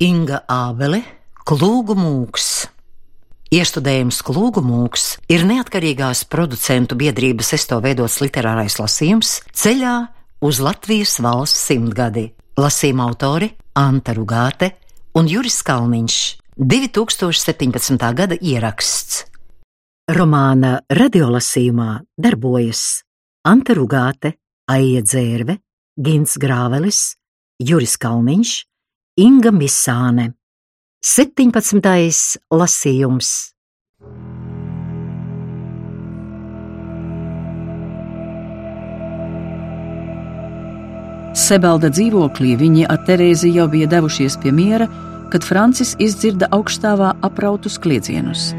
Inga Ābele, Klūgu mūks. Iestudējums Klūgu mūks ir neatkarīgās producentu biedrības esto veidots literārais lasījums ceļā uz Latvijas valsts simtgadi. Lasījuma autori Anta Rugāte un Juris Kalniņš. 2017. gada ieraksts. Romāna radiolasījumā darbojas Anta Rugāte, Aija Dzērve, Gins Grāvelis, Juris Kalniņš, Inga Misāne. 17. lasījums. Sebelda dzīvoklī viņi ar Terēzi jau bija devušies pie miera, kad Francis izdzirda augstāvā aprautus kliedzienus.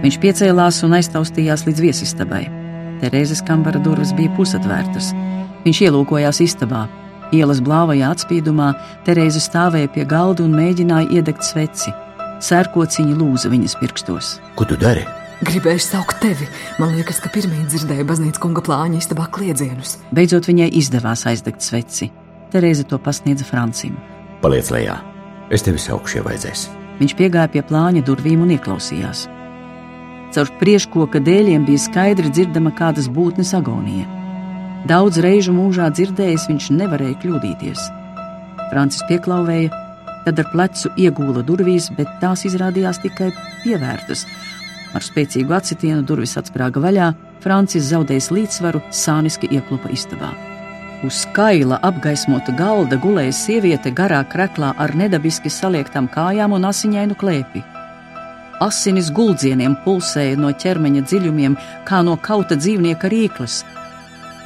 Viņš piecēlās un aiztaustījās līdz viesistabai. Terēzes kambara durvis bija pusatvērtas. Viņš ielūkojās istabā. Ielas blāvajā atspīdumā Terēze stāvēja pie galda un mēģināja iedegt sveci. Sērkociņa lūza viņas pirkstos. Ko tu dari? Gribēju saukt tevi. Man liekas, ka pirmie dzirdēju baznīcas kunga plāņa istabā kliedzienus. Beidzot viņai izdevās aizdegt sveci. Terēze to pasniedza Francim. Paliec lejā. Es tevi saukšu, ja vajadzēs. Viņš piegāja pie plāņa durvīm un ieklausījās. Caur priekškoka dēļiem bija skaidri dzirdama kādas būtnes agonija. Daudz reižu mūžā dzirdējis, viņš nevarēja kļūdīties. Francis pieklauvēja, tad ar plecu iegūla durvīs, bet tās izrādījās tikai pievērtas. Ar spēcīgu acitienu durvis atsprāga vaļā, Francis zaudējis līdzsvaru, sāniski ieklupa istabā. Uz kaila apgaismota galda gulēja sieviete garā kreklā ar nedabiski saliektām kājām un asiņainu klēpi. Asinis guldzieniem pulsēja no ķermeņa dziļumiem, kā no kauta dzīvnieka rīkles.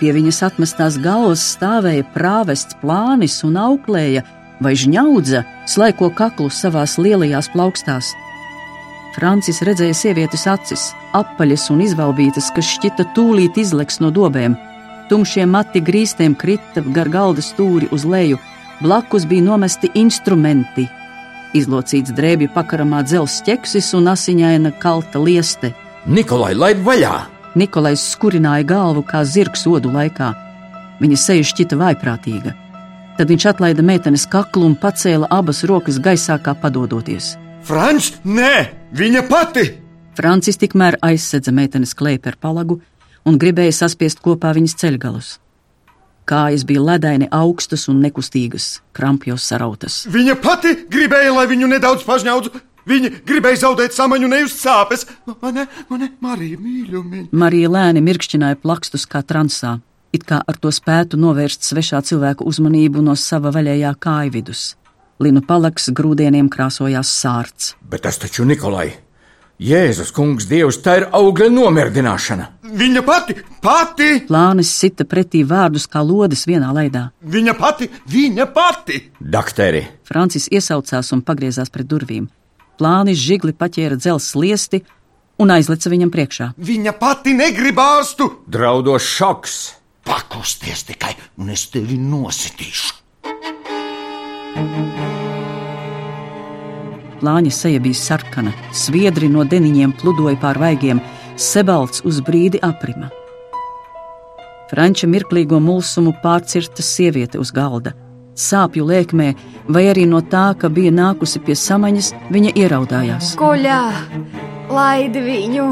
Pie viņas atmestās galvas stāvēja prāvests plānis un auklēja, vai žņaudza, slaiko kaklu savās lielajās plaukstās. Francis redzēja sievietes acis, apaļas un izvalbītas, kas šķita tūlīt izleks no dobēm. Tumšie mati grīstiem krita gar galda stūri uz leju, blakus bija nomesti instrumenti. Izlocīts drēbju pakaramā dzelzs ķeksis un asiņaina kalta lieste. Nikolai, laid vaļā! Nikolais skurināja galvu kā zirgs odu laikā. Viņa seja šķita vaiprātīga. Tad viņš atlaida meitenes kaklu un pacēla abas rokas gaisā, kā padodoties. Frančs, nē, viņa pati! Francis tikmēr aizsedza meitenes klēpi ar palagu un gribēja saspiest kopā viņas ceļgalus. Kājas bija ledaini augstas un nekustīgas, krampjos sarautas. Viņa pati gribēja, lai viņu nedaudz pažņaudzu. Viņa gribēja zaudēt samaņu, nejust sāpes. Mane, mane, Marija, mīļumiņa. Marija lēni mirkšķināja plakstus kā transā, it kā ar to spētu novērst svešā cilvēka uzmanību no sava vaļējā kāju vidus. Linu palaks grūdieniem krāsojās sārts. Bet tas taču Nikolai! Jēzus, kungs, Dievs, tā ir augļa nomirdināšana! Viņa pati, pati! Plānis sita pretī vārdus kā lodes vienā laidā. Viņa pati, viņa pati! Dakteri, Francis iesaucās un pagriezās pret durvīm. Plānis žigli paķēra dzelzs liesti un aizleca viņam priekšā. Viņa pati negrib ārstu! draudošs šoks! Pakusties tikai, un es tevi nositīšu! Plāņa seja bija sarkana, sviedri no deniņiem pludoja pār vaigiem, sebalts uz brīdi aprima. Franča mirklīgo mulsumu pārcirta sieviete uz galda. Sāpju lēkmē, vai arī no tā, ka bija nākusi pie samaņas, viņa ieraudājās. Koļā, laidi viņu!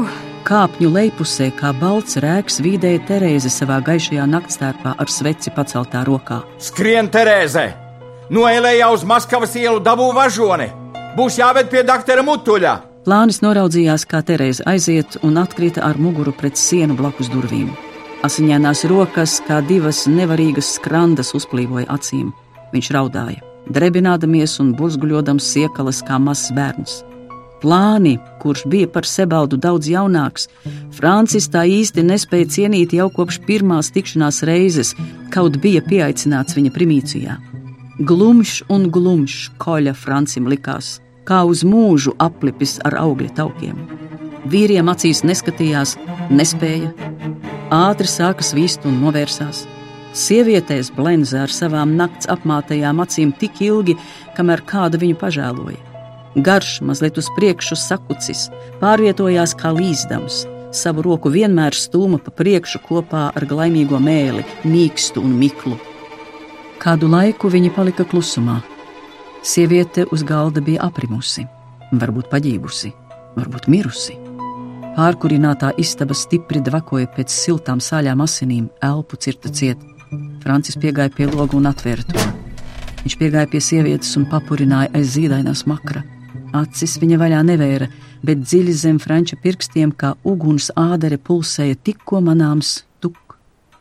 Kāpņu lejpusē, kā balts rēks, vīdēja Terēze savā gaišajā naktstērpā ar sveci paceltā rokā. Skrien, Terēze! Noēlējā uz Maskavas ielu dabū važoni! Būs jāved pie doktora Mutuļa! Plānis noraudzījās, kā Terēze aiziet un atkrita ar muguru pret sienu blakus durvīm. Asiņainās rokas, kā divas nevarīgas skrandas, uzplīvoja acīm. Viņš raudāja, drebinādamies un burzguļodams siekalas kā mazs bērns. Plāni, kurš bija par sebaldu daudz jaunāks, Francis tā īsti nespēja cienīt jau kopš pirmās tikšanās reizes, kaut bija pieaicināts viņa primīcijā. Glumšs un glumšs koļa Francim likās, kā uz mūžu aplipis ar augļa taukiem. Vīriem acīs neskatījās, nespēja, ātri sāka svīst un novērsās. Sievietēs blenza ar savām nakts apmātajām acīm tik ilgi, kamēr kāda viņu pažēloja. Garš, mazliet uz priekšu sakucis, pārvietojās kā līzdams. Savu roku vienmēr stūma pa priekšu kopā ar glaimīgo mēli, mīkstu un miklu. Kādu laiku viņa palika klusumā. Sieviete uz galda bija aprimusi, varbūt paģībusi, varbūt mirusi. Pārkurinātā istaba stipri dvakoja pēc siltām sāļām asinīm, elpu cirta ciet. Francis piegāja pie loga un atvēra to. Viņš piegāja pie sievietes un papurināja aiz zīdainās makra. Acis viņa vaļā nevēra, bet dziļi zem franča pirkstiem, kā uguns ādere pulsēja tikko manāms tuk,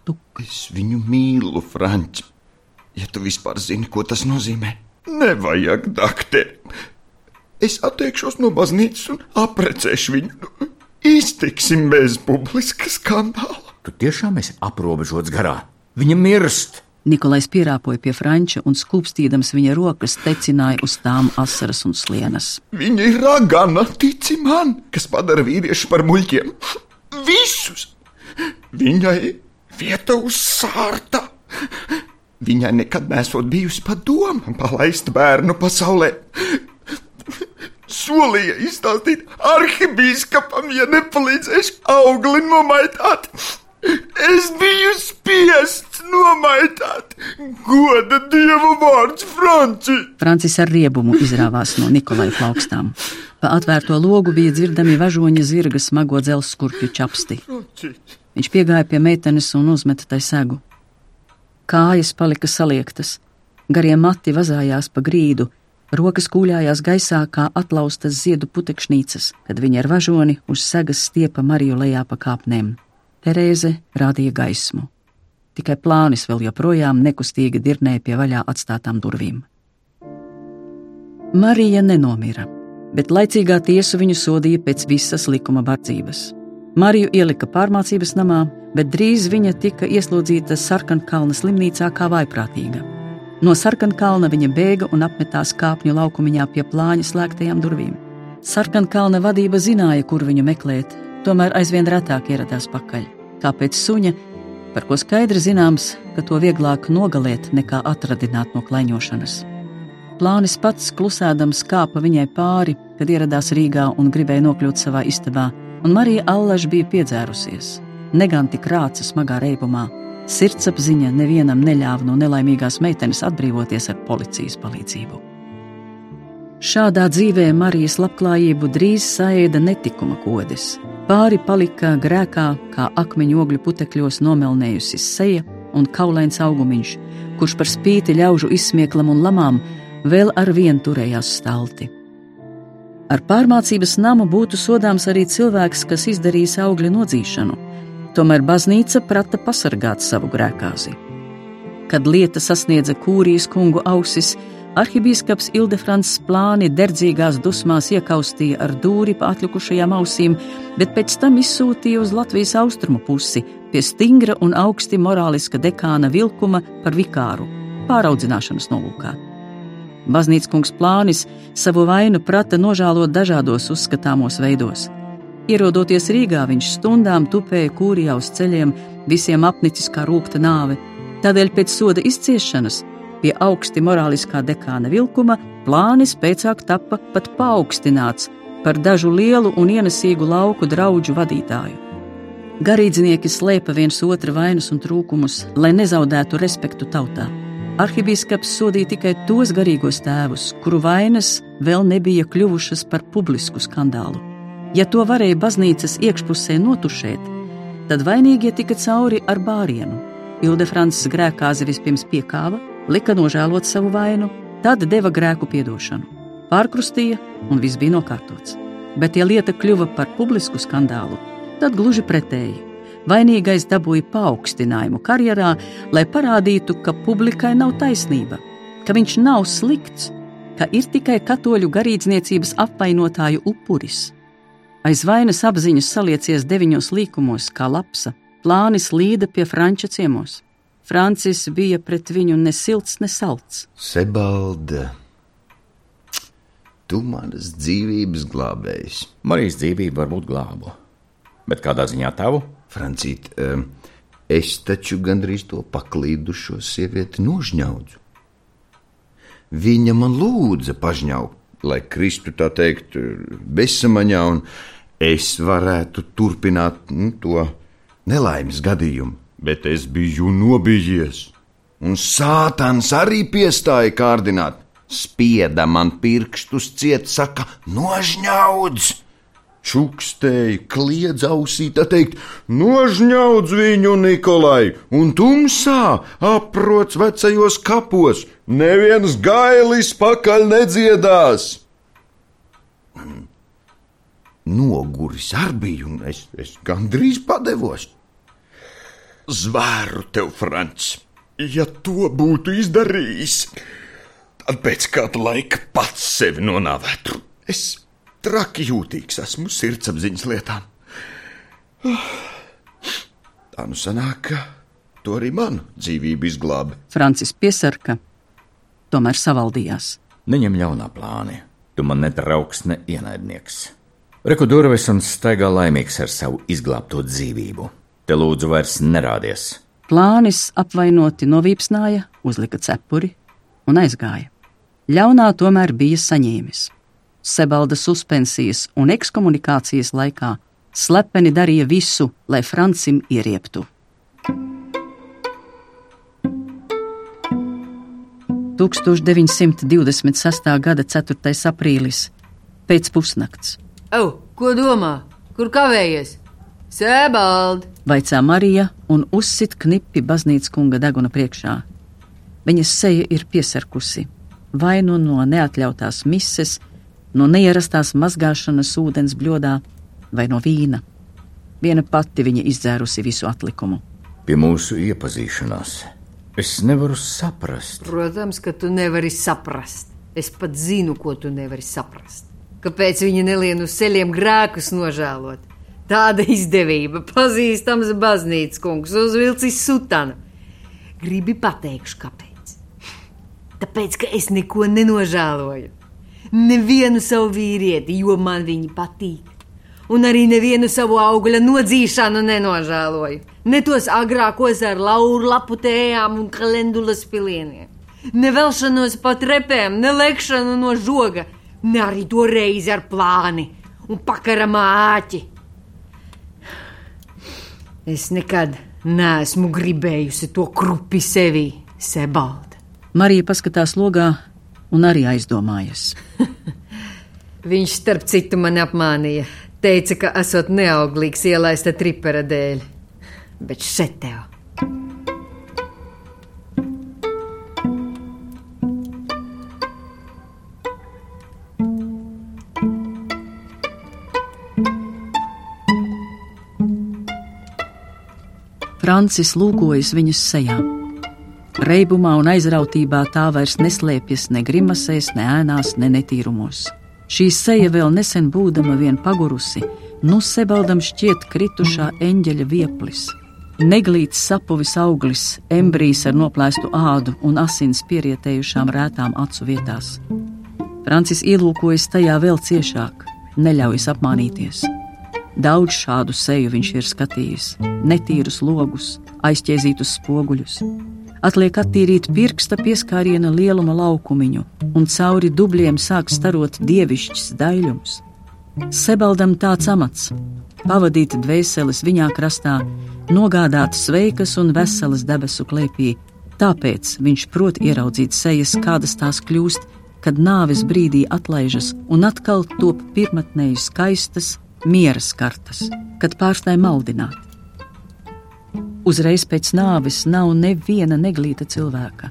tuk. Es viņu mīlu, Franči. Ja tu vispār zini, ko tas nozīmē. Nevajag, dakteri. Es atteikšos no baznīcas un aprecēšu viņu. Iztiksim bez publiska skandāla. Tu tiešām esi aprobežots garā. Viņa mirst! Nikolais pierāpoja pie Franča un skūpstīdams viņa rokas tecināja uz tām asaras un slienas. Viņa ir ragana, tici man, kas padara vīriešu par muļķiem. Visus! Viņai vieta uz sārta. Viņai nekad nesot bijusi padoma palaist bērnu pasaulē. Solīja izstāstīt arhibīskapam, ja nepalīdzēšu augli nomaitāt. Es biju spiests nomaitāt. Goda dieva vārds, Franci! Francis ar riebumu izrāvās no Nikolai plaukstām. Pa atvērto logu bija dzirdami važoņa zirga smago dzelzskurpju čapsti. Viņš piegāja pie meitenes un uzmeta tai segu. Kājas palika saliektas, garie mati vazājās pa grīdu, rokas kūļājās gaisā kā atlaustas ziedu putekšnīcas, kad viņa ar važoni uz segas stiepa Mariju lejā pa kāpnēm. Terēze rādīja gaismu. Tikai plānis vēl joprojām nekustīgi dirnēja pie vaļā atstātām durvīm. Marija nenomira, bet laicīgā tiesa viņu sodīja pēc visas likuma bardzības. Mariju ielika pārmācības namā, bet drīz viņa tika ieslodzīta Sarkankalna slimnīcā kā vaiprātīga. No Sarkankalna viņa bēga un apmetās kāpņu laukumiņā pie plāņa slēgtajām durvīm. Sarkankalna vadība zināja, kur viņu meklēt, tomēr aizvien retāk ieradās pakaļ, kā pēc suņa, par ko skaidri zināms, ka to vieglāk nogalēt nekā atradināt no klaiņošanas. Plānis pats klusēdams kāpa viņai pāri, kad ieradās Rīgā un gribēja nokļūt savā istabā, un Marija Allaž bija piedzērusies. Negan tik rāca smagā reibumā, sirdsapziņa nevienam neļāva no nelaimīgās meitenes atbrīvoties ar policijas palīdzību. Šādā dzīvē Marijas labklājību drīz saēda netikuma kodes. Pāri palika grēkā, kā akmeņu ogļu putekļos nomelnējusi seja un kaulains augumiņš, kurš par spīti ļaužu izsmieklam un lamām vēl ar vienu turējās stalti. Ar pārmācības namu būtu sodāms arī cilvēks, kas izdarījis augļu nodzīšanu, tomēr baznīca prata pasargāt savu grēkāzi. Kad lieta sasniedza kūrijas kungu ausis, Arhibīskaps Ildefrants plāni derdzīgās dusmās iekaustīja ar dūri pa atlikušajām ausīm, bet pēc tam izsūtīja uz Latvijas austrumu pusi pie stingra un augsti morāliska dekāna vilkuma par vikāru, pāraudzināšanas nolūkā. Baznīcas kungs plānis savu vainu prata nožēlot dažādos uzskatāmos veidos. Ierodoties Rīgā, viņš stundām tupēja kūrijā uz ceļiem, visiem apnicis kā rūkta nāve. Tādēļ pēc soda izciešanas Pie augsti morāliskā dekāna vilkuma plānis pēcāk tappa pat paaugstināts par dažu lielu un ienesīgu lauku draugu vadītāju. Garīdznieki slēpa viens otra vainas un trūkumus, lai nezaudētu respektu tautā. Arhibīskaps sodīja tikai tos garīgos tēvus, kuru vainas vēl nebija kļuvušas par publisku skandālu. Ja to varēja baznīcas iekšpusē notušēt, tad vainīgie tika cauri ar bārienu. Ildefrants grēkāzi vispirms piekāva, lika nožēlot savu vainu, tad deva grēku piedošanu, pārkrustīja un viss bija nokārtots. Bet, ja lieta kļuva par publisku skandālu, tad gluži pretēji. Vainīgais dabūja paaugstinājumu karjerā, lai parādītu, ka publikai nav taisnība, ka viņš nav slikts, ka ir tikai katoļu garīdzniecības apvainotāju upuris. Aiz vainas apziņas saliecies deviņos līkumos, kā lapsa, plānis līda pie franča ciemos. Francis bija pret viņu ne silts, ne salds. Sebalda, tu manas dzīvības glābējs. Marijas dzīvību varbūt glābu, bet kādā ziņā tavu? Francīt, es taču gandrīz to paklīdušo sievieti nožņaudzu. Viņa man lūdza pažņaukt, lai kristu tā teikt, bezsamaņā, un es varētu turpināt nu, to nelaimes gadījumu bet es biju nobijies. Un sātans arī piestāja kārdināt. spieda man pirkstus ciet, saka, nožņaudz! Čukstēja, kliedz ausī, tā teikt, nožņaudz viņu Nikolai, un tumsā aprots vecajos kapos, neviens gailis pakaļ nedziedās. Noguris ar biju, un es, es gandrīz padevos. Zvēru tev, Frančs, ja to būtu izdarījis, tad pēc kāda laika pats sevi nonāvētu. Es traki jūtīgs esmu sirdsapziņas lietām. Tā nu sanāk, ka to arī manu dzīvību izglāba. Francis piesarka, tomēr savaldījās. Neņem ļaunā plāni. Tu man netrauks ne ienaidnieks. Reku durvis un staigā laimīgs ar savu izglābto dzīvību. Te lūdzu vairs nerādies. Plānis apvainoti novīpsnāja, uzlika cepuri un aizgāja. Ļaunā tomēr bija saņēmis. Sebalda suspensijas un ekskomunikācijas laikā slepeni darīja visu, lai Francim ierieptu. 1926. gada 4. aprīlis pēc pusnakts. Au, ko domā? Kur kavējies? Sēbaldi! Vaicā Marija un uzsit knipi baznīcas kunga deguna priekšā. Viņas seja ir piesarkusi, vai nu no neatļautās mises, no neierastās mazgāšanas ūdens bļodā vai no vīna. Viena pati viņa izdzērusi visu atlikumu. Pie mūsu iepazīšanās es nevaru saprast. Protams, ka tu nevari saprast. Es pat zinu, ko tu nevari saprast. Kāpēc viņa nelien uz ceļiem grēkus nožēlot? Tāda izdevība, pazīstams baznīcas kungs, uzvilcis sutanu. Gribi pateikšu, kāpēc? Tāpēc, ka es neko nenožēloju. Nevienu savu vīrieti, jo man viņi patīk. Un arī nevienu savu augļa nodzīšanu nenožēloju. Ne tos agrākos ar lauru lapu tējām un kalendulas pilieniem. Ne velšanos pa trepēm, ne lekšanu no žoga, ne arī to reizi ar plāni un pakaramā āķi. Es nekad neesmu gribējusi to krupi sevī, Sebalda. Marija paskatās logā un arī aizdomājas. Viņš starp citu man apmānīja. Teica, ka esot neauglīgs ielaista tripera dēļ. Bet šeit tev. Francis lūkojas viņas sejā. Reibumā un aizrautībā tā vairs neslēpjas ne grimasēs, ne ēnās, ne netīrumos. Šī seja vēl nesen būdama vien pagurusi, nu sebaldam šķiet kritušā eņģeļa vieplis. Neglīts sapuvis auglis, embrijs ar noplēstu ādu un asins pierietējušām rētām acu vietās. Francis ielūkojas tajā vēl ciešāk, neļaujas apmānīties. Daudz šādu seju viņš ir skatījis, netīrus logus, aizķēzītus spoguļus. Atliek attīrīt pirksta pieskāriena lieluma laukumiņu, un cauri dubļiem sāk starot dievišķs daļums. Sebaldam tāds amats - pavadīt dvēseles viņā krastā, nogādāt sveikas un veselas debesu klēpī, tāpēc viņš prot ieraudzīt sejas, kādas tās kļūst, kad nāves brīdī atlaižas un atkal top pirmatnēji skaistas, miera skartas, kad pārstāj maldināt. Uzreiz pēc nāves nav neviena neglīta cilvēka.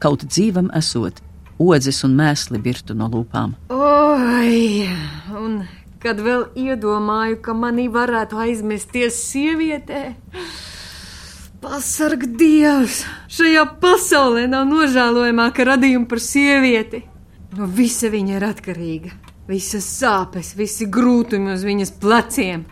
Kaut dzīvam esot, odzes un mēsli birtu no lūpām. Oi, un kad vēl iedomāju, ka manī varētu aizmesties sievietē. Pasarg Dievs! Šajā pasaulē nav nožēlojamāka radījuma par sievieti. No visa viņa ir atkarīga. Visas sāpes, visi grūtumi uz viņas pleciem.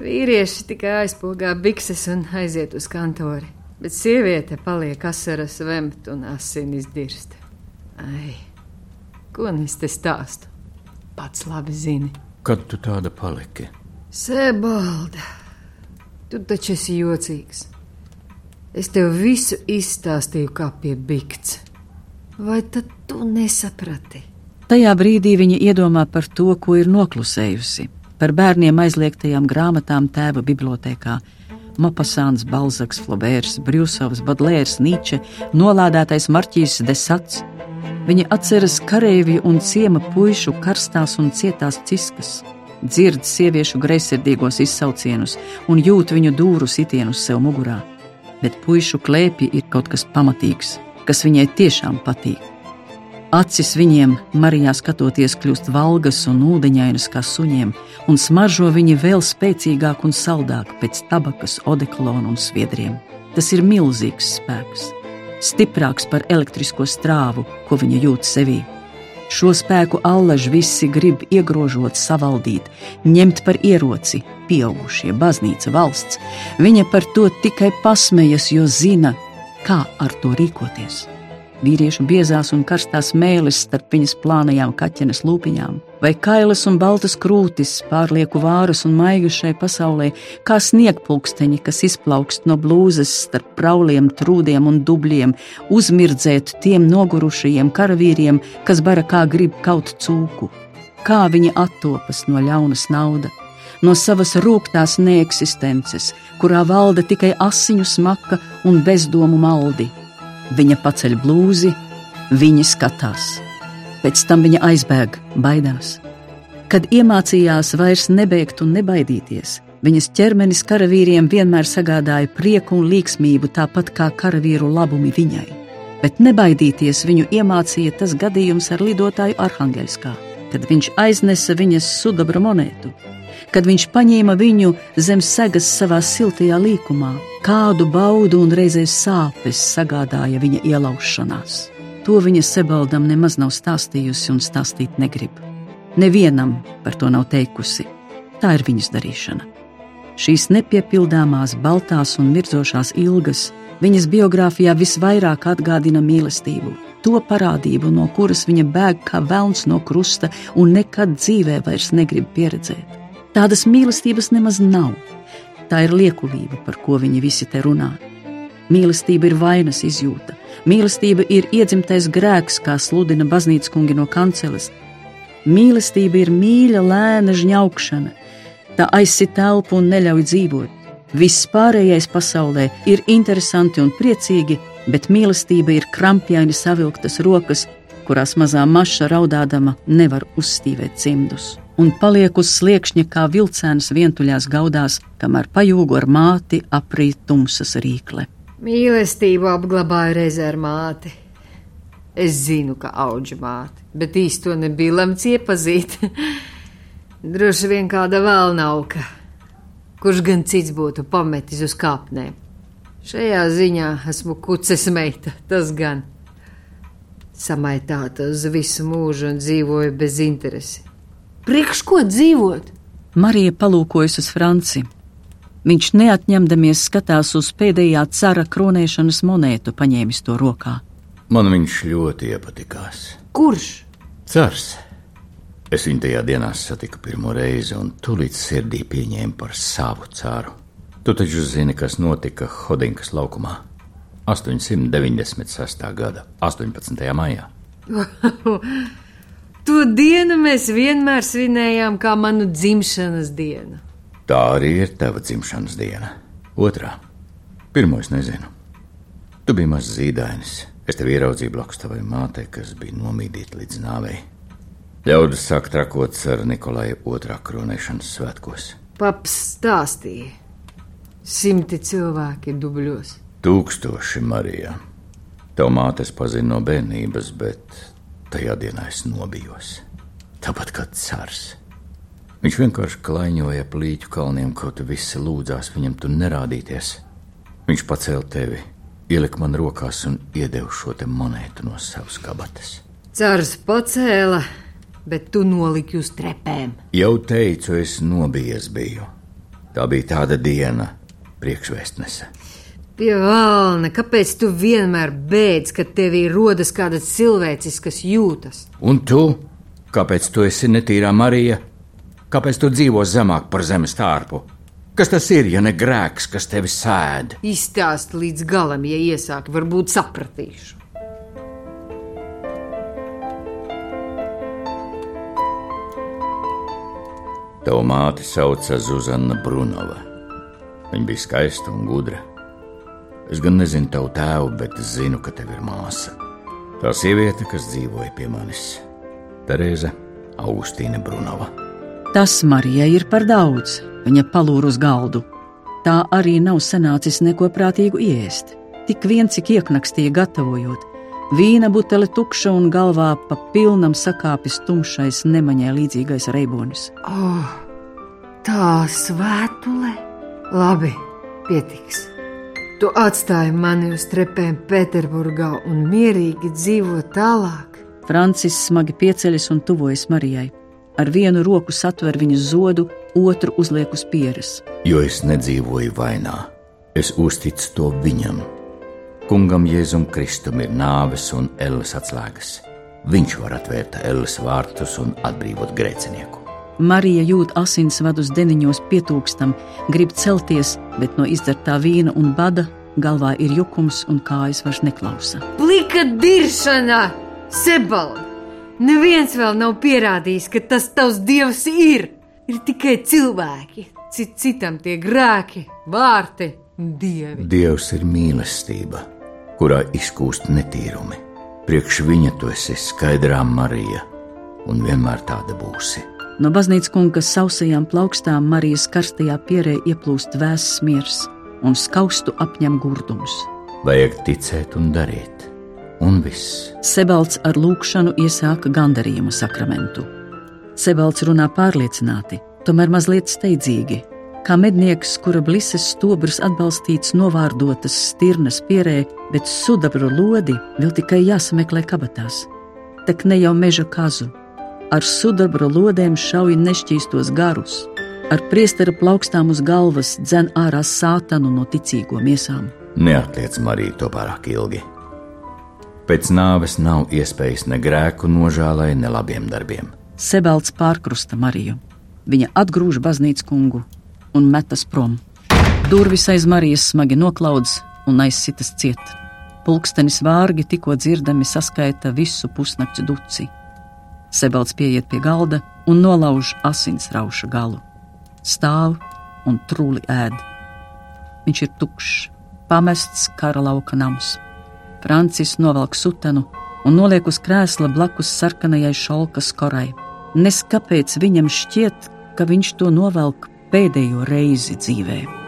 Vīrieši tikai aizpogā bikses un aiziet uz kantori, bet sieviete paliek asaras vemt un asinis dirst. Ai, ko nu es te stāstu? Pats labi zini. Kad tu tāda paliki? Sebalda, tu taču esi jocīgs. Es tev visu izstāstīju kā pie bikts. Vai tad tu nesaprati? Tajā brīdī viņa iedomā par to, ko ir noklusējusi, par bērniem aizliegtajām grāmatām tēva bibliotekā. Mopasāns, Balzaks, Flobērs, Brūsovs, Badlērs, Nīče, nolādētais Marķīs Desats. Viņa atceras kareivju un ciema puišu karstās un cietās ciskas, dzird sieviešu greizsirdīgos izsaucienus un jūt viņu dūru sitienus sev mugurā. Bet puišu klēpī ir kaut kas pamatīgs, kas viņai tiešām patīk. Acis viņiem, Marijā skatoties, kļūst valgas un ūdeņainas kā suņiem, un smaržo viņi vēl spēcīgāk un saldāk pēc tabakas, odekolona un sviedriem. Tas ir milzīgs spēks, stiprāks par elektrisko strāvu, ko viņa jūt sevī. Šo spēku allaž visi grib iegrožot, savaldīt, ņemt par ieroci, pieaugušie, baznīca, valsts. Viņa par to tikai pasmējas, jo zina, kā ar to rīkoties vīriešu biezās un karstās mēlis starp viņas plānajām kaķenes lūpiņām, vai kailas un baltas krūtis, pārlieku vārus un maigas šai pasaulē, kā sniegpulksteņi, kas izplaukst no blūzes starp prauliem, trūdiem un dubļiem, uzmirdzēt tiem nogurušajiem karavīriem, kas bara kā grib kaut cūku. Kā viņi attopas no ļaunas naudas, no savas rūktās neeksistences, kurā valda tikai asiņu smaka un bezdomu maldi Viņa paceļ blūzi, viņa skatās. Pēc tam viņa aizbēg, baidās. Kad iemācījās vairs nebeigt un nebaidīties, viņas ķermenis karavīriem vienmēr sagādāja prieku un līksmību, tāpat kā karavīru labumi viņai. Bet nebaidīties viņu iemācīja tas gadījums ar lidotāju Arhangelskā, kad viņš aiznesa viņas sudabra monētu kad viņš paņēma viņu zem segas savā siltajā līkumā, kādu baudu un reizē sāpes sagādāja viņa ielaušanās. To viņa Sebaldam nemaz nav stāstījusi un stāstīt negrib. Nevienam par to nav teikusi. Tā ir viņas darīšana. Šīs nepiepildāmās, baltās un mirdzošās ilgas viņas biogrāfijā visvairāk atgādina mīlestību, to parādību, no kuras viņa bēg kā velns no krusta un nekad dzīvē vairs negrib pieredzēt. Tādas mīlestības nemaz nav. Tā ir liekulība, par ko viņi visi te runā. Mīlestība ir vainas izjūta, mīlestība ir iedzimtais grēks, kā sludina baznīcas kungi no kanceles. Mīlestība ir mīļa, lēna žņaukšana, tā aizsit telpu un neļauj dzīvot. Viss pārējais pasaulē ir interesanti un priecīgi, bet mīlestība ir krampjaini savilktas rokas, kurās mazā maša raudādama nevar uzstīvēt cimdus un paliek uz sliekšņa kā vilcēns vientuļās gaudās, kamēr pajūgu ar māti aprīt tumsas rīkle. Mīlestību apglabāju reizē ar māti. Es zinu, ka auģa māte, bet īsti to nebija lemts iepazīt. Droši vien kāda vēl nauka, kurš gan cits būtu pametis uz kāpnēm. Šajā ziņā esmu kuces meita, tas gan. Samaitāta uz visu mūžu un dzīvoju bez interesi. Priekš ko dzīvot? Marija palūkojas uz Franci. Viņš neatņemdamies skatās uz pēdējā cara kronēšanas monētu, paņēmis to rokā. Man viņš ļoti iepatikās. Kurš? Cars. Es viņu tajā dienā satiku pirmo reizi un tūlīt sirdī pieņēmu par savu cāru. Tu taču zini, kas notika Hodinkas laukumā 896. gada 18. maijā. To dienu mēs vienmēr svinējām kā manu dzimšanas dienu. Tā arī ir tava dzimšanas diena. Otrā. Pirmo es nezinu. Tu biji mazs zīdainis. Es tevi ieraudzīju blakus tavai mātei, kas bija nomīdīta līdz nāvei. Ļaudis sāk trakot ar Nikolai otrā kronēšanas svētkos. Paps stāstīja. Simti cilvēki dubļos. Tūkstoši Marijā. Tev mātes pazina no bērnības, bet Tajā dienā es nobijos. Tāpat kā cars. Viņš vienkārši klaiņoja ap līķu kalniem, kaut visi lūdzās viņam tur nerādīties. Viņš pacēla tevi, ielika man rokās un iedeva šo te monētu no savas kabatas. Cars pacēla, bet tu noliki uz trepēm. Jau teicu, es nobijies biju. Tā bija tāda diena, priekšvēstnese. Pie valna, kāpēc tu vienmēr bēdz, kad tevī rodas kāda cilvēciskas jūtas? Un tu? Kāpēc tu esi netīrā Marija? Kāpēc tu dzīvo zemāk par zemes tārpu? Kas tas ir, ja ne grēks, kas tevi sēd? Izstāst līdz galam, ja iesāki, varbūt sapratīšu. Tava māte sauca Zuzana Brunova. Viņa bija skaista un gudra. Es gan nezinu tavu tēvu, bet zinu, ka tev ir māsa. Tā sieviete, kas dzīvoja pie manis, Terēza Augustīna Brunova. Tas Marijai ir par daudz. Viņa palūr uz galdu. Tā arī nav sanācis neko prātīgu ēst. Tik vien cik ieknakstīja gatavojot. Vīna butele tukša un galvā pa pilnam sakāpis tumšais nemaņai līdzīgais reibonis. Oh, tā svētule! Labi, pietiks. Tu atstāji mani uz trepēm Pēterburgā un mierīgi dzīvo tālāk. Francis smagi pieceļas un tuvojas Marijai. Ar vienu roku satver viņas zodu, otru uzliek uz pieres. Jo es nedzīvoju vainā, es uzticu to viņam. Kungam Jēzum Kristum ir nāves un elles atslēgas. Viņš var atvērt elles vārtus un atbrīvot grēcinieku. Marija jūt asinsvadus deniņos pietūkstam, grib celties, bet no izdzertā vīna un bada galvā ir jukums un kājas vairs neklausa. Plika diršana! Sebald! Neviens vēl nav pierādījis, ka tas tavs dievs ir. Ir tikai cilvēki, cit citam tie grēki, vārti un dievi. Dievs ir mīlestība, kurā izkūst netīrumi. Priekš viņa tu esi skaidrā Marija, un vienmēr tāda būsi. No baznīcas kunga sausajām plaukstām Marijas karstajā pierē ieplūst vēss miers un skaustu apņem gurdums. Vajag ticēt un darīt, un viss. Sebalds ar lūkšanu iesāka gandarījuma sakramentu. Sebalds runā pārliecināti, tomēr mazliet steidzīgi, kā mednieks, kura blises stobrs atbalstīts novārdotas stirnas pierē, bet sudraba lodi vēl tikai jāsameklē kabatās. Tak ne jau meža kazu, ar sudraba lodēm šauj nešķīstos garus, ar priestera plaukstām uz galvas dzen ārā sātanu no ticīgo miesām. Neatliec Mariju to pārāk ilgi. Pēc nāves nav iespējas ne grēku nožēlai, ne labiem darbiem. Sebelts pārkrusta Mariju. Viņa atgrūž baznīcas kungu un metas prom. Durvis aiz Marijas smagi noklauds un aizsitas ciet. Pulkstenis vārgi tikko dzirdami saskaita visu pusnakts duci. Sebelts pieiet pie galda un nolauž asins rauša galu. Stāv un trūli ēd. Viņš ir tukšs, pamests kara lauka nams. Francis novelk sutenu un noliek uz krēsla blakus sarkanajai šolkas korai. Nes kāpēc viņam šķiet, ka viņš to novelk pēdējo reizi dzīvē.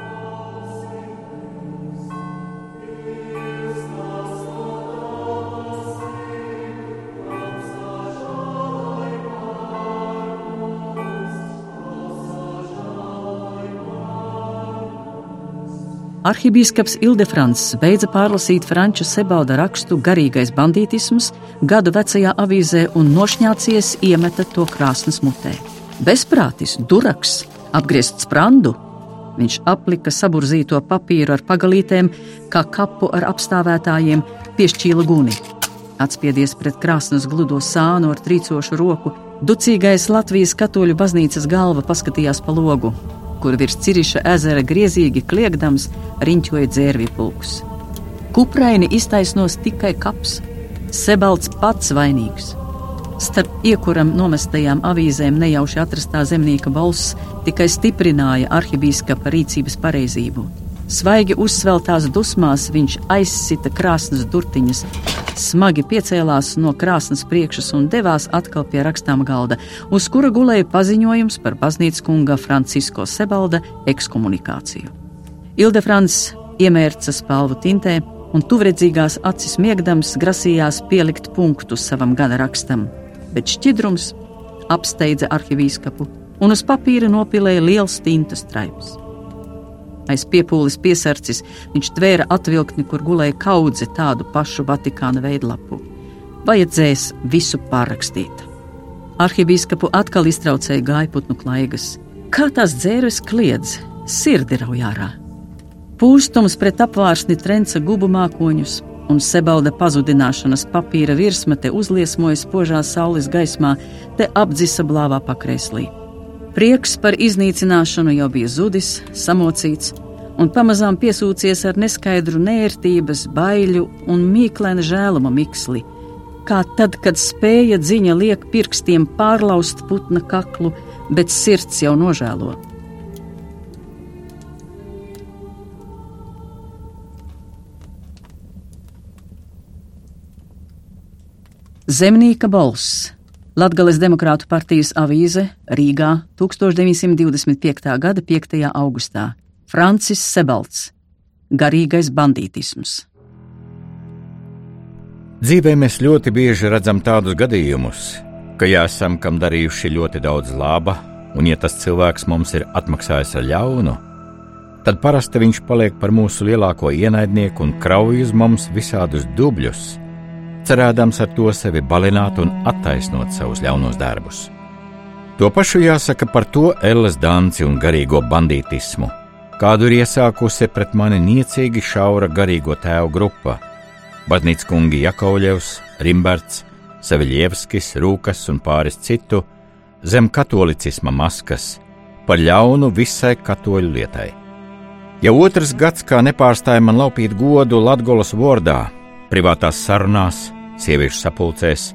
Arhibīskaps Ildefrants beidza pārlasīt Franča Sebalda rakstu Garīgais bandītisms gadu vecajā avīzē un nošņācies iemeta to krāsnes mutē. Bezprātis, duraks, apgriezt sprandu. Viņš aplika saburzīto papīru ar pagalītēm, kā kapu ar apstāvētājiem, piešķīla guni. Atspiedies pret krāsnes gludo sānu ar trīcošu roku, ducīgais Latvijas katoļu baznīcas galva paskatījās pa logu kur virs Ciriša ezera griezīgi kliegdams riņķoja dzērvju pulks. Kupraini iztaisnos tikai kaps, Sebalts pats vainīgs. Starp iekuram nomestajām avīzēm nejauši atrastā zemnieka balss tikai stiprināja arhibīskapa rīcības pareizību. Svaigi uzsveltās dusmās viņš aizsita krāsnes durtiņas, smagi piecēlās no krāsnes priekšas un devās atkal pie rakstām galda, uz kura gulēja paziņojums par baznīcas kunga Francisko Sebalda ekskomunikāciju. Ildefrants iemērca spalvu tintē un tuvredzīgās acis miegdams grasījās pielikt punktu savam gada rakstam, bet šķidrums apsteidza arhivīskapu un uz papīra nopilēja liels tintas traips. Aiz piepūles piesarcis viņš tvēra atvilktni, kur gulēja kaudze tādu pašu Vatikāna veidlapu. Vajadzēs visu pārrakstīt. Arhibīskapu atkal iztraucēja gaiputnu klaigas. Kā tās dzērves kliedz, sirdi raujārā. Pūstums pret apvārsni trenca gubu mākoņus, un sebalda pazudināšanas papīra virsmete uzliesmoja spožā saules gaismā, te apdzisa blāvā pakrēslī. Prieks par iznīcināšanu jau bija zudis, samocīts, un pamazām piesūcies ar neskaidru nērtības, baiļu un mīklaina žēluma miksli. Kā tad, kad spēja dziņa liek pirkstiem pārlaust putna kaklu, bet sirds jau nožēlo. Zemnieka balss Latgales Demokrātu partijas avīze Rīgā 1925. gada 5. augustā Francis Sebalts Garīgais bandītisms. Dzīvē mēs ļoti bieži redzam tādus gadījumus, ka jāsam kam darījuši ļoti daudz laba, un ja tas cilvēks mums ir atmaksājis ar ļaunu, tad parasti viņš paliek par mūsu lielāko ienaidnieku un krauj uz mums visādus dubļus, cerēdams ar to sevi balināt un attaisnot savus ļaunos darbus. To pašu jāsaka par to Elles danci un garīgo bandītismu, kādu ir iesākusi pret mani niecīgi šaura garīgo tēvu grupa - Baznīca kungi Jakovļevs, Rimberts, Saviļievskis, Rūkas un pāris citu zem katolicisma maskas par ļaunu visai katoļu lietai. Jau otrs gads kā nepārstāja man laupīt godu Latgolas vordā, privātās sarunās, sieviešu sapulcēs,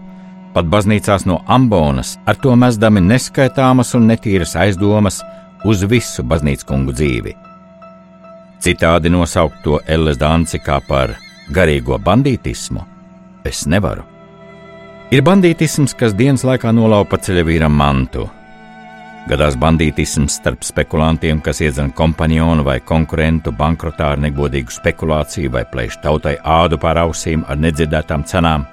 pat baznīcās no ambonas, ar to mezdami neskaitāmas un netīras aizdomas uz visu baznīcas kungu dzīvi. Citādi nosaukt to Elles danci kā par garīgo bandītismu, es nevaru. Ir bandītisms, kas dienas laikā nolaupa ceļavīram mantu. Gadās bandītisms starp spekulantiem, kas iedzen kompanionu vai konkurentu bankrotā ar negodīgu spekulāciju vai plēš tautai ādu pār ausīm ar nedzirdētām cenām.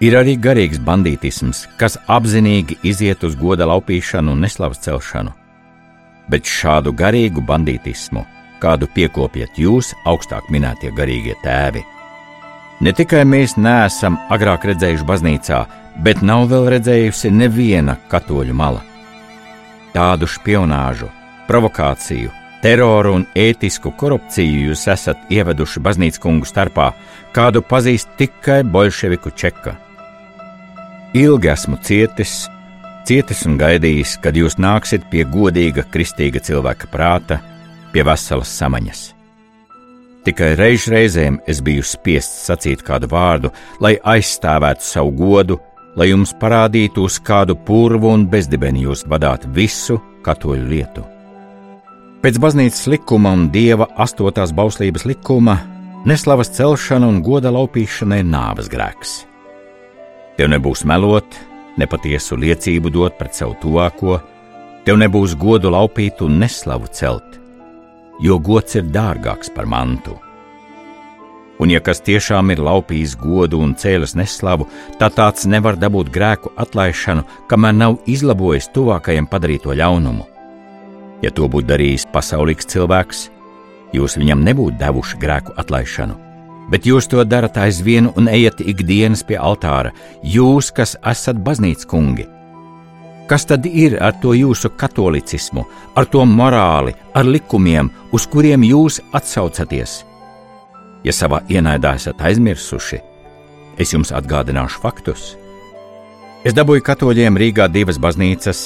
Ir arī garīgs bandītisms, kas apzinīgi iziet uz goda laupīšanu un neslavas celšanu. Bet šādu garīgu bandītismu, kādu piekopjat jūs, augstāk minētie garīgie tēvi, ne tikai mēs neesam agrāk redzējuši baznīcā, bet nav vēl redzējusi neviena katoļu mala tādu spionāžu, provokāciju, teroru un ētisku korupciju jūs esat ieveduši baznīcas kungu starpā, kādu pazīst tikai bolševiku čeka. Ilgi esmu cietis, cietis un gaidījis, kad jūs nāksiet pie godīga, kristīga cilvēka prāta, pie veselas samaņas. Tikai reiz reizēm es biju spiests sacīt kādu vārdu, lai aizstāvētu savu godu, lai jums parādītu, uz kādu purvu un bezdibeni jūs vadāt visu katoļu lietu. Pēc baznīcas likuma un dieva astotās bauslības likuma neslavas celšana un goda laupīšana ir nāves grēks. Tev nebūs melot, nepatiesu liecību dot pret savu tuvāko, tev nebūs godu laupīt un neslavu celt, jo gods ir dārgāks par mantu un ja kas tiešām ir laupījis godu un cēlis neslavu, tad tāds nevar dabūt grēku atlaišanu, kamēr nav izlabojis tuvākajam padarīto ļaunumu. Ja to būtu darījis pasaulīgs cilvēks, jūs viņam nebūtu devuši grēku atlaišanu, bet jūs to darat aizvien un ejat ikdienas pie altāra, jūs, kas esat baznīcas kungi. Kas tad ir ar to jūsu katolicismu, ar to morāli, ar likumiem, uz kuriem jūs atsaucaties? Ja savā ienaidā esat aizmirsuši, es jums atgādināšu faktus. Es dabūju katoļiem Rīgā divas baznīcas,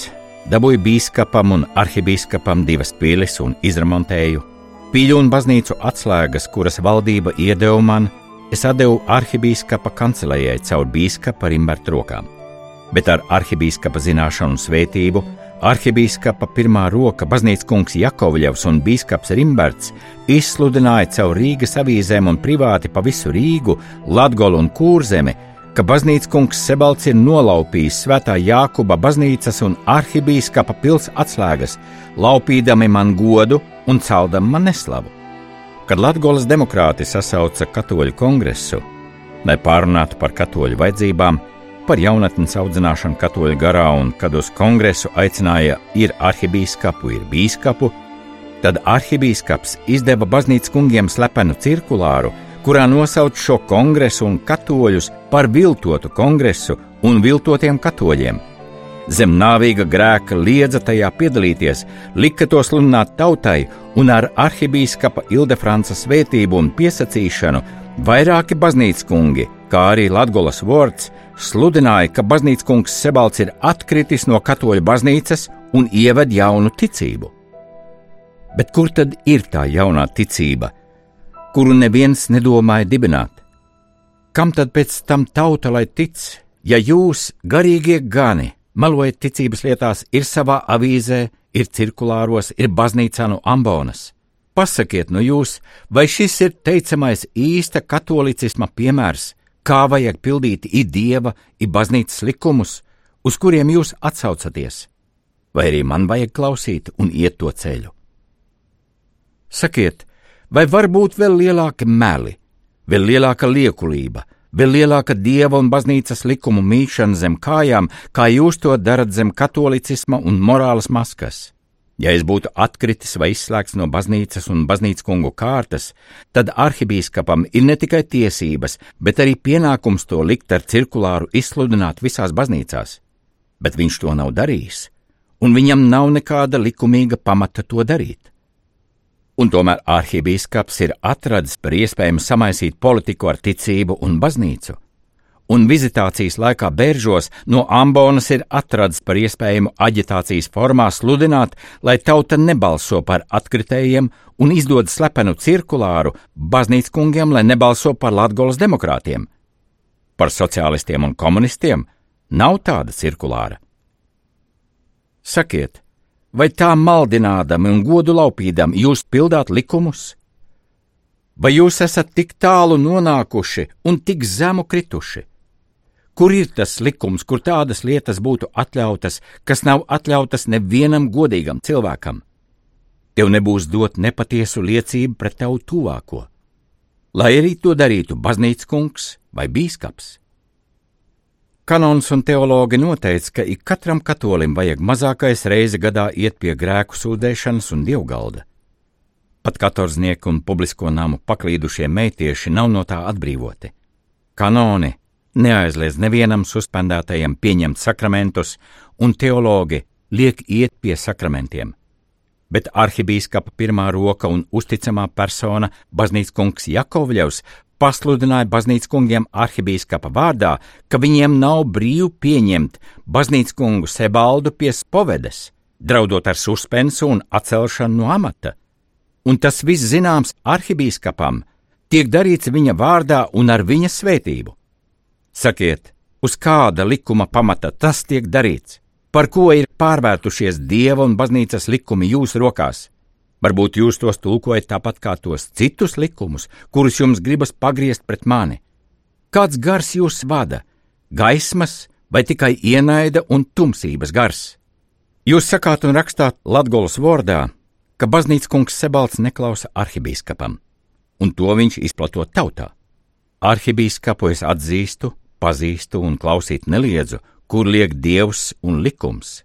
dabūju biskupam un arhibīskapam divas pilis un izremontēju. Pīļu un baznīcu atslēgas, kuras valdība iedeva man, es devu arhibīskapa kancelējai caur biskupa Rimberta rokām. Bet ar arhibīskapa zināšanu un svētību Arhibīskapa pirmā roka, baznīcas kungs Jakovļevs un biskups Rimberts izsludināja caur Rīgas avīzēm un privāti pa visu Rīgu, Latgolu un Kūrzemi, ka baznīcas kungs Sebalts ir nolaupījis svētā Jākuba baznīcas un arhibīskapa pils atslēgas, laupīdami man godu un celdam man neslavu. Kad Latgolas demokrāti sasauca katoļu kongresu, lai pārunātu par katoļu vajadzībām, par jaunatnes audzināšanu katoļu garā, un kad uz kongresu aicināja ir arhibīskapu, ir bīskapu, tad arhibīskaps izdeva baznīcas kungiem slepenu cirkulāru, kurā nosauc šo kongresu un katoļus par viltotu kongresu un viltotiem katoļiem. Zem nāvīga grēka liedza tajā piedalīties, lika to sludināt tautai, un ar arhibīskapa Ildefranca svētību un piesacīšanu vairāki baznīcas kungi, kā arī Latgolas Vorts, sludināja, ka baznīcas kungs Sebalts ir atkritis no katoļu baznīcas un ieved jaunu ticību. Bet kur tad ir tā jaunā ticība, kuru neviens nedomāja dibināt? Kam tad pēc tam tauta lai tic, ja jūs, garīgie gani, melojat ticības lietās, ir savā avīzē, ir cirkulāros, ir baznīcā no ambonas? Pasakiet, nu jūs, vai šis ir teicamais īsta katolicisma piemērs, kā vajag pildīt i dieva, i baznīcas likumus, uz kuriem jūs atsaucaties, vai arī man vajag klausīt un iet to ceļu? Sakiet, vai var būt vēl lielāki meli, vēl lielāka liekulība, vēl lielāka dieva un baznīcas likumu mīšana zem kājām, kā jūs to darat zem katolicisma un morāles maskas? Ja es būtu atkritis vai izslēgts no baznīcas un baznīcas kungu kārtas, tad arhibīskapam ir ne tikai tiesības, bet arī pienākums to likt ar cirkulāru izsludināt visās baznīcās. Bet viņš to nav darījis, un viņam nav nekāda likumīga pamata to darīt. Un tomēr arhibīskaps ir atradis par iespējamu samaisīt politiku ar ticību un baznīcu un vizitācijas laikā Bēržos no Ambonas ir atrasts par iespējamu aģitācijas formā sludināt, lai tauta nebalso par atkritējiem un izdod slepenu cirkulāru baznīcas kungiem, lai nebalso par Latgolas demokrātiem. Par sociālistiem un komunistiem nav tāda cirkulāra. Sakiet, vai tā maldinādami un godu laupīdami jūs pildāt likumus? Vai jūs esat tik tālu nonākuši un tik zemu krituši? Kur ir tas likums, kur tādas lietas būtu atļautas, kas nav atļautas nevienam godīgam cilvēkam? Tev nebūs dot nepatiesu liecību pret tavu tuvāko, lai arī to darītu baznīcas kungs vai bīskaps. Kanons un teologi noteica, ka ik katram katolim vajag mazākais reizi gadā iet pie grēku sūdzēšanas un dievgalda. Pat katorznieki un publisko namu paklīdušie meitieši nav no tā atbrīvoti. Kanoni neaizliedz nevienam suspendētajam pieņemt sakramentus, un teologi liek iet pie sakramentiem. Bet arhibīskapa pirmā roka un uzticamā persona, baznīcas kungs Jakovļevs, pasludināja baznīcas kungiem arhibīskapa vārdā, ka viņiem nav brīvi pieņemt baznīcas kungu Sebaldu pie spovedes, draudot ar suspensu un atcelšanu no amata. Un tas viss zināms arhibīskapam, tiek darīts viņa vārdā un ar viņa svētību. Sakiet, uz kāda likuma pamata tas tiek darīts? Par ko ir pārvērtušies dieva un baznīcas likumi jūsu rokās? Varbūt jūs tos tulkojat tāpat kā tos citus likumus, kurus jums gribas pagriezt pret mani. Kāds gars jūs vada? Gaismas vai tikai ienaida un tumsības gars? Jūs sakāt un rakstāt Latgolas vārdā, ka baznīcas kungs Sebalts neklausa arhibīskapam, un to viņš izplatot tautā. Arhibīskapu es atzīstu, pazīstu un klausīt neliedzu, kur liek dievs un likums.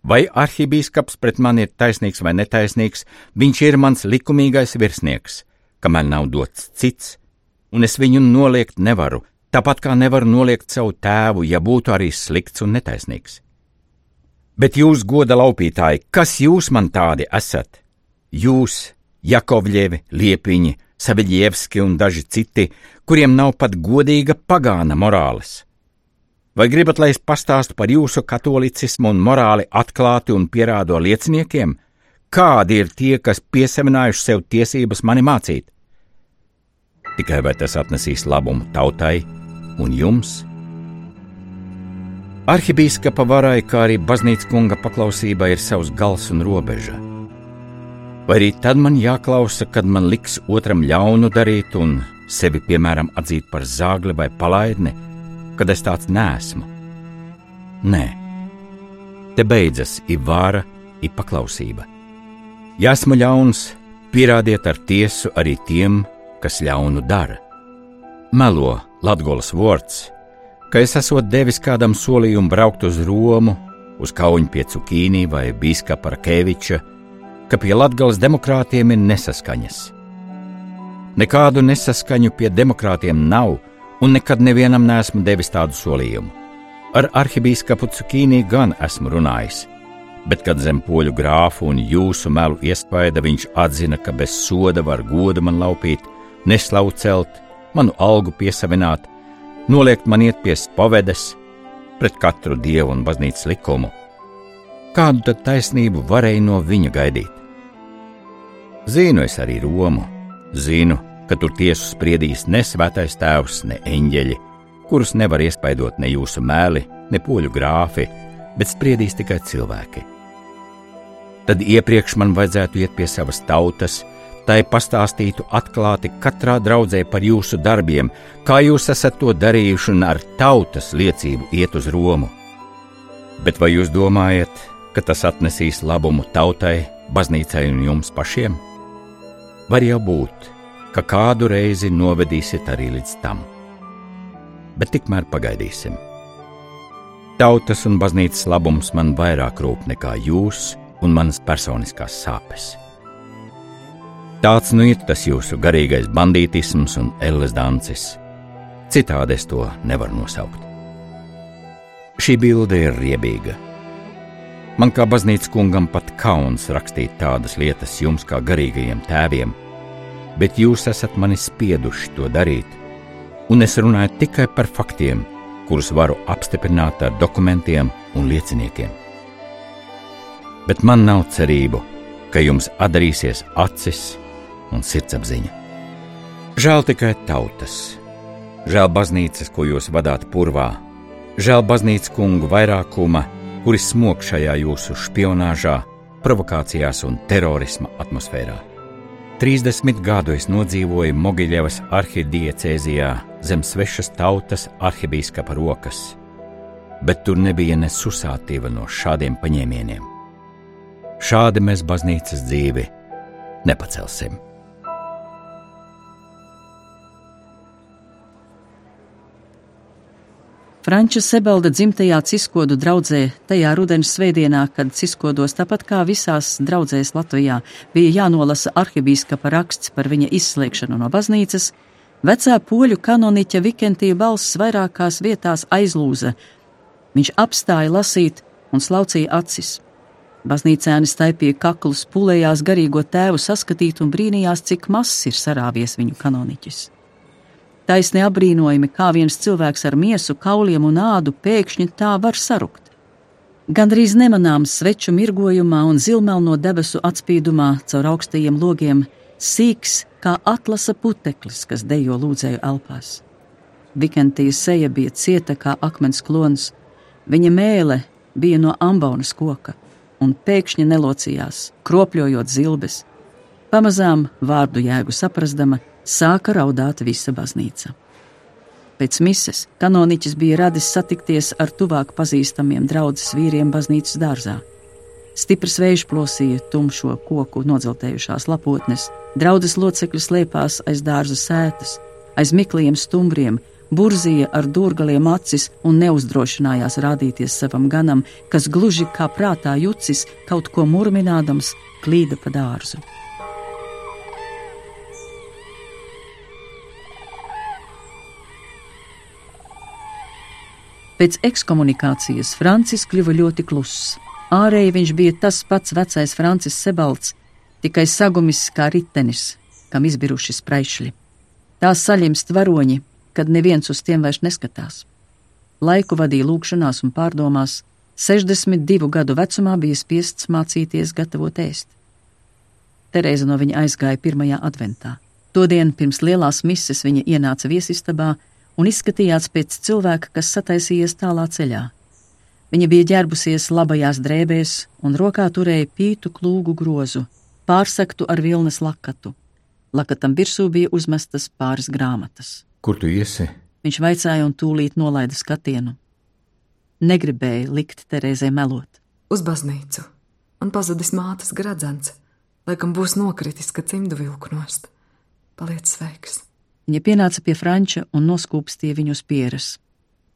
Vai arhibīskaps pret mani ir taisnīgs vai netaisnīgs, viņš ir mans likumīgais virsnieks, kamēr nav dots cits, un es viņu noliegt nevaru, tāpat kā nevaru noliegt savu tēvu, ja būtu arī slikts un netaisnīgs. Bet jūs, goda laupītāji, kas jūs man tādi esat? Jūs, Jakovļievi, Liepiņi, Saviļievski un daži citi, kuriem nav pat godīga pagāna morāles. Vai gribat, lai es pastāstu par jūsu katolicismu un morāli atklāti un pierādo lieciniekiem? Kādi ir tie, kas piesavinājuši sev tiesības mani mācīt? Tikai vai tas atnesīs labumu tautai un jums? Arhibīskapa varai, kā arī baznīcas kunga paklausībai, ir savs gals un robeža vai arī tad man jāklausa, kad man liks otram ļaunu darīt un sevi, piemēram, atzīt par zāgli vai palaidni, kad es tāds nesmu? Nē, te beidzas ir vāra, ir paklausība. Ja esmu ļauns, pierādiet ar tiesu arī tiem, kas ļaunu dara. Melo Latvijas vārds, ka es esmu devis kādam solījumu braukt uz Romu, uz Kauņu pie Cukīnī vai Bīskapa Keviča ka pie Latvijas demokrātiem ir nesaskaņas. Nekādu nesaskaņu pie demokrātiem nav, un nekad nevienam neesmu devis tādu solījumu. Ar arhibīskapu Cukīnī gan esmu runājis, bet kad zem poļu grāfu un jūsu melu iespaida viņš atzina, ka bez soda var godu man laupīt, neslavu celt, manu algu piesavināt, noliegt man iet pie spavedes pret katru dievu un baznīcas likumu. Kādu tad taisnību varēja no viņa gaidīt? Zinu es arī Romu, zinu, ka tur tiesu spriedīs ne svētais tēvs, ne eņģeļi, kurus nevar iespaidot ne jūsu mēli, ne poļu grāfi, bet spriedīs tikai cilvēki. Tad iepriekš man vajadzētu iet pie savas tautas, tai pastāstītu atklāti katrā draudzē par jūsu darbiem, kā jūs esat to darījuši un ar tautas liecību iet uz Romu. Bet vai jūs domājat, ka tas atnesīs labumu tautai, baznīcai un jums pašiem? Var jau būt, ka kādu reizi novedīsiet arī līdz tam. Bet tikmēr pagaidīsim. Tautas un baznīcas labums man vairāk rūp nekā jūs un manas personiskās sāpes. Tāds nu ir tas jūsu garīgais bandītisms un elles dancis. Citādi es to nevaru nosaukt. Šī bilde ir riebīga. Man kā baznīcas kungam pat kauns rakstīt tādas lietas jums kā garīgajiem tēviem, bet jūs esat mani spieduši to darīt, un es runāju tikai par faktiem, kurus varu apstiprināt ar dokumentiem un lieciniekiem. Bet man nav cerību, ka jums atdarīsies acis un sirdsapziņa. Žēl tikai tautas, žēl baznīcas, ko jūs vadāt purvā, žēl baznīcas kungu vairākuma, kuri smog šajā jūsu spionāžā, provokācijās un terorisma atmosfērā. 30 gadu es nodzīvoju Mogiļevas arhidiecēzijā zem svešas tautas arhibīskapa rokas, bet tur nebija ne susātīva no šādiem paņēmieniem. Šādi mēs baznīcas dzīvi nepacelsim. Franča Sebelda dzimtajā Ciskodu draudzē tajā rudens svētdienā, kad Ciskodos tāpat kā visās draudzēs Latvijā bija jānolasa arhibīskapa raksts par viņa izslēgšanu no baznīcas, vecā poļu kanoniķa Vikentija balss vairākās vietās aizlūza. Viņš apstāja lasīt un slaucīja acis. Baznīcēni staipīja kaklus, pulējās garīgo tēvu saskatīt un brīnījās, cik mazs ir sarāvies viņu kanoniķis. Taisni apbrīnojami, kā viens cilvēks ar miesu, kauliem un ādu pēkšņi tā var sarukt. Gandrīz nemanāms sveču mirgojumā un zilmelno debesu atspīdumā caur augstajiem logiem, sīks kā atlasa puteklis, kas dejo lūdzēju elpās. Vikentijas seja bija cieta kā akmens klons, viņa mēle bija no ambaunas koka un pēkšņi nelocījās, kropļojot zilbes. Pamazām, vārdu jēgu saprastama, sāka raudāt visa baznīca. Pēc mises kanoniķis bija radis satikties ar tuvāk pazīstamiem draudzes vīriem baznīcas dārzā. Stiprs vējš plosīja tumšo koku nodzeltējušās lapotnes, draudzes locekļi slēpās aiz dārza sētas, aiz mikliem stumbriem, burzīja ar dūrgaliem acis un neuzdrošinājās rādīties savam ganam, kas gluži kā prātā jucis, kaut ko murminādams, klīda pa dārzu. Pēc ekskomunikācijas Francis kļuva ļoti kluss. Ārēji viņš bija tas pats vecais Francis Sebalts, tikai sagumis kā ritenis, kam izbiruši spraišļi. Tā saļimst varoņi, kad neviens uz tiem vairs neskatās. Laiku vadīja lūkšanās un pārdomās, 62 gadu vecumā bija spiests mācīties gatavot ēst. Terēza no viņa aizgāja pirmajā adventā. Todien pirms lielās mises viņa ienāca viesistabā un izskatījās pēc cilvēka, kas sataisījies tālā ceļā. Viņa bija ģērbusies labajās drēbēs un rokā turēja pītu klūgu grozu, pārsaktu ar vilnas lakatu. Lakatam virsū bija uzmestas pāris grāmatas. Kur tu iesi? Viņš vaicāja un tūlīt nolaida skatienu. Negribēja likt Terēzē melot. Uz baznīcu, un pazudis mātes gradzens, laikam būs nokritis, kad cimdu vilku nost. Paliec sveiks! Viņa pienāca pie Franča un noskūpstīja viņu uz pieres.